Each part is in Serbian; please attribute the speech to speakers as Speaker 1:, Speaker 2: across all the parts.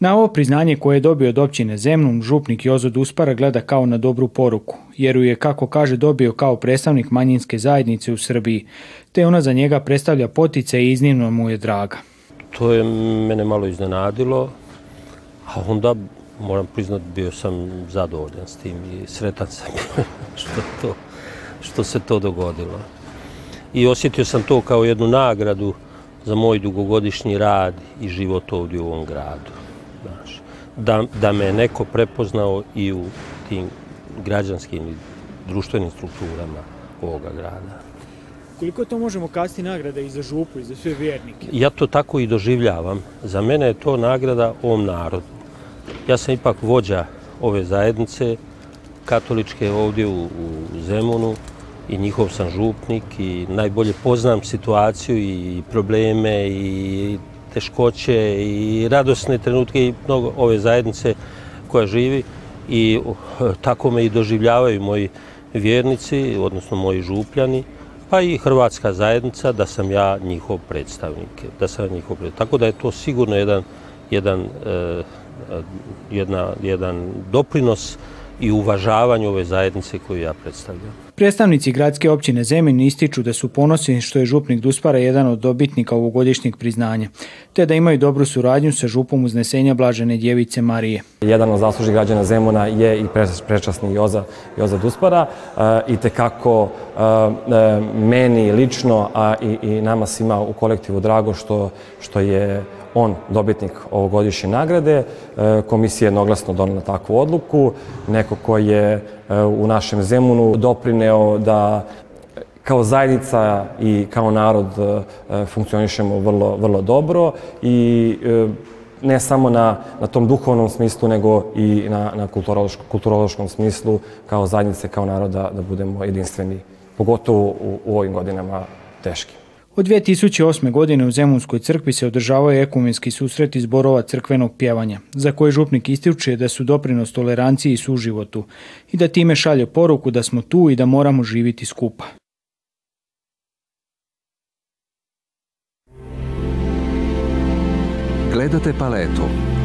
Speaker 1: Na ovo priznanje koje je dobio od općine Zemnum, župnik Jozo Duspara gleda kao na dobru poruku, jer ju je, kako kaže, dobio kao predstavnik manjinske zajednice u Srbiji, te ona za njega predstavlja potice i iznimno mu je draga.
Speaker 2: To je mene malo iznenadilo, a onda moram priznati bio sam zadovoljan s tim i sretan sam što, to, što se to dogodilo. I osjetio sam to kao jednu nagradu za moj dugogodišnji rad i život ovdje u ovom gradu. Znaš, da, da me neko prepoznao i u tim građanskim i društvenim strukturama ovoga grada.
Speaker 1: Koliko to možemo kasti nagrada i za župu i za sve vjernike?
Speaker 2: Ja to tako i doživljavam. Za mene je to nagrada ovom narodu. Ja sam ipak vođa ove zajednice katoličke ovdje u, u Zemunu i njihov sam župnik i najbolje poznam situaciju i probleme i teškoće i radosne trenutke i mnogo ove zajednice koja živi i tako me i doživljavaju moji vjernici, odnosno moji župljani, pa i hrvatska zajednica da sam ja njihov predstavnik. Da sam njihov predstavnik. Tako da je to sigurno jedan, jedan, eh, jedna, jedan doprinos i uvažavanju ove zajednice koju ja predstavljam.
Speaker 1: Predstavnici gradske općine Zemin ističu da su ponosni što je župnik Duspara jedan od dobitnika ovogodišnjeg priznanja, te da imaju dobru suradnju sa župom uznesenja Blažene djevice Marije.
Speaker 3: Jedan od zaslužnih građana Zemuna je i prečasni Joza, Joza Duspara i tekako meni lično, a i, i nama svima u kolektivu drago što, što je on dobitnik ovogodišnje nagrade. E, komisija je jednoglasno donala takvu odluku. Neko ko je e, u našem Zemunu doprineo da kao zajednica i kao narod e, funkcionišemo vrlo, vrlo dobro i ne samo na, na tom duhovnom smislu, nego i na, na kulturološkom, kulturološkom smislu kao zajednice, kao naroda, da budemo jedinstveni, pogotovo u, u ovim godinama teškim.
Speaker 1: Od 2008. godine u Zemunskoj crkvi se održavaju ekumenski susreti zborova crkvenog pjevanja, za koje župnik ističe da su doprinos toleranciji i suživotu i da time šalje poruku da smo tu i da moramo živiti skupa.
Speaker 4: Gledate paletu.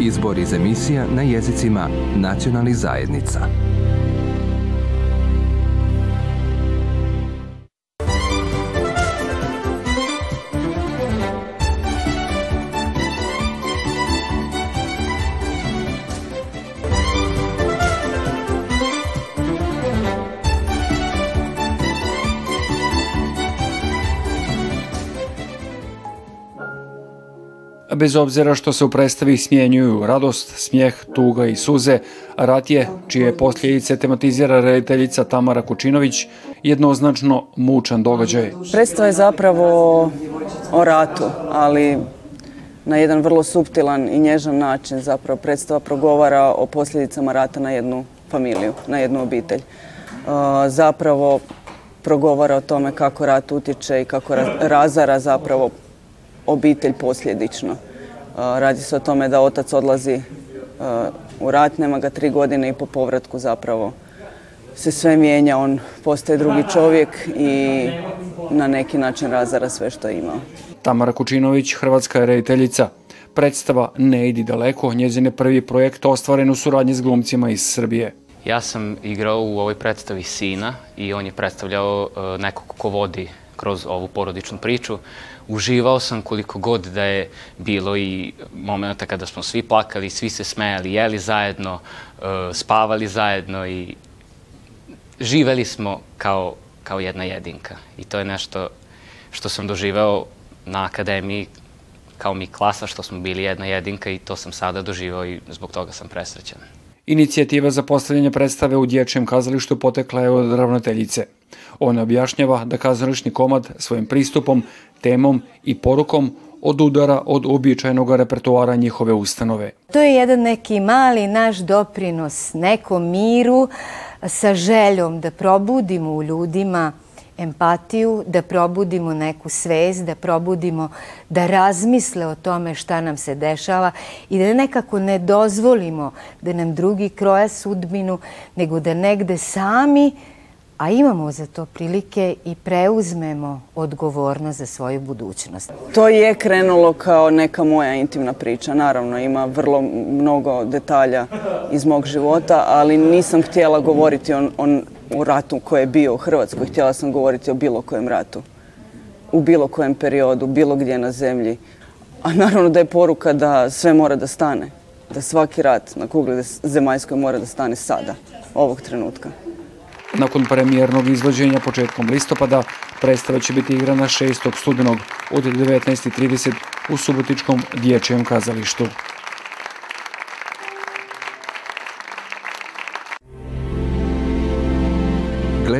Speaker 4: Izbor iz emisija na jezicima nacionalnih zajednica.
Speaker 5: Bez obzira što se u predstavi smjenjuju radost, smijeh, tuga i suze, rat je, čije posljedice tematizira rediteljica Tamara Kučinović, jednoznačno mučan događaj.
Speaker 6: Predstava je zapravo o ratu, ali na jedan vrlo suptilan i nježan način zapravo predstava progovara o posljedicama rata na jednu familiju, na jednu obitelj. Zapravo progovara o tome kako rat utječe i kako razara zapravo obitelj posljedično. Radi se o tome da otac odlazi u rat, nema ga tri godine i po povratku zapravo se sve mijenja, on postaje drugi čovjek i na neki način razara sve što ima.
Speaker 5: Tamara Kučinović, hrvatska rediteljica. Predstava Ne idi daleko, njezine prvi projekt ostvaren u suradnji s glumcima iz Srbije.
Speaker 7: Ja sam igrao u ovoj predstavi sina i on je predstavljao nekog ko vodi kroz ovu porodičnu priču uživao sam koliko god da je bilo i momenta kada smo svi plakali, svi se smejali, jeli zajedno, uh, spavali zajedno i živeli smo kao, kao jedna jedinka. I to je nešto što sam doživeo na akademiji kao mi klasa, što smo bili jedna jedinka i to sam sada doživao i zbog toga sam presrećan.
Speaker 5: Inicijativa za postavljanje predstave u dječjem kazalištu potekla je od ravnateljice. Ona objašnjava da kazališni komad svojim pristupom, temom i porukom od udara od uobičajenog repertoara njihove ustanove.
Speaker 8: To je jedan neki mali naš doprinos nekom miru sa željom da probudimo u ljudima empatiju, da probudimo neku svest, da probudimo da razmisle o tome šta nam se dešava i da nekako ne dozvolimo da nam drugi kroja sudbinu, nego da negde sami a imamo za to prilike i preuzmemo odgovornost za svoju budućnost.
Speaker 6: To je krenulo kao neka moja intimna priča. Naravno, ima vrlo mnogo detalja iz mog života, ali nisam htjela govoriti o, o, o ratu koji je bio u Hrvatskoj. Htjela sam govoriti o bilo kojem ratu. U bilo kojem periodu, bilo gdje na zemlji. A naravno da je poruka da sve mora da stane. Da svaki rat na kugli zemaljskoj mora da stane sada, ovog trenutka.
Speaker 5: Nakon premijernog izvođenja početkom listopada, predstava će biti igrana 6. studenog od 19.30 u Subotičkom dječjem kazalištu.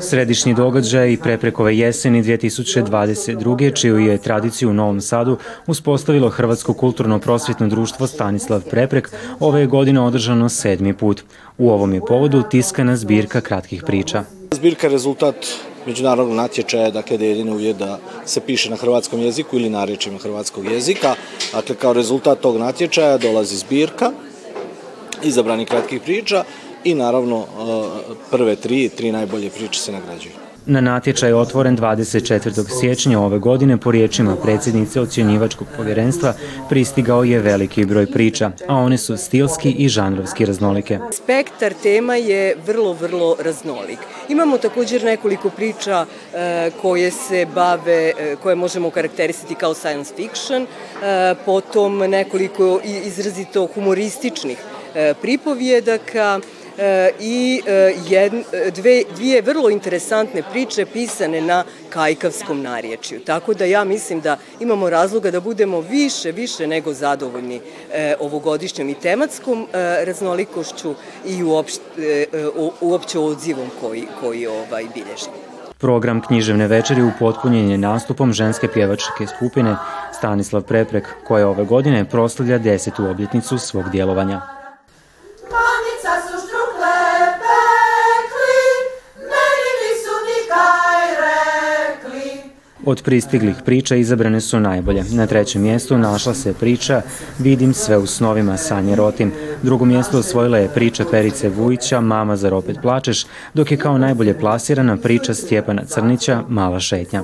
Speaker 9: Središnji događaj Preprekove jeseni 2022. čiju je tradiciju u Novom Sadu uspostavilo Hrvatsko kulturno-prosvjetno društvo Stanislav Preprek, ove je godine održano sedmi put. U ovom je povodu tiskana zbirka kratkih priča.
Speaker 10: Zbirka je rezultat međunarodnog natječaja, dakle da je jedini uvjet da se piše na hrvatskom jeziku ili narečima hrvatskog jezika. Dakle, kao rezultat tog natječaja dolazi zbirka izabranih kratkih priča i naravno prve tri, tri najbolje priče se nagrađuju.
Speaker 9: Na natječaj otvoren 24. siječnja ove godine po riječima predsjednice ocjenjivačkog povjerenstva pristigao je veliki broj priča, a one su stilski i žanrovski raznolike.
Speaker 11: Spektar tema je vrlo, vrlo raznolik. Imamo također nekoliko priča e, koje se bave, e, koje možemo karakterisati kao science fiction, e, potom nekoliko izrazito humorističnih pripovjedaka, i jed, dve, dvije vrlo interesantne priče pisane na kajkavskom narječju. Tako da ja mislim da imamo razloga da budemo više, više nego zadovoljni ovogodišnjom i tematskom raznolikošću i uopšte, uopće odzivom koji, koji ovaj bilježimo.
Speaker 9: Program književne večeri upotpunjen je nastupom ženske pjevačke skupine Stanislav Preprek, koja ove godine proslavlja desetu obljetnicu svog djelovanja. Od pristiglih priča izabrane su najbolje. Na trećem mjestu našla se priča Vidim sve u snovima Sanje Rotim. Drugo mjesto osvojila je priča Perice Vujića Mama zar opet plačeš, dok je kao najbolje plasirana priča Stjepana Crnića Mala šetnja.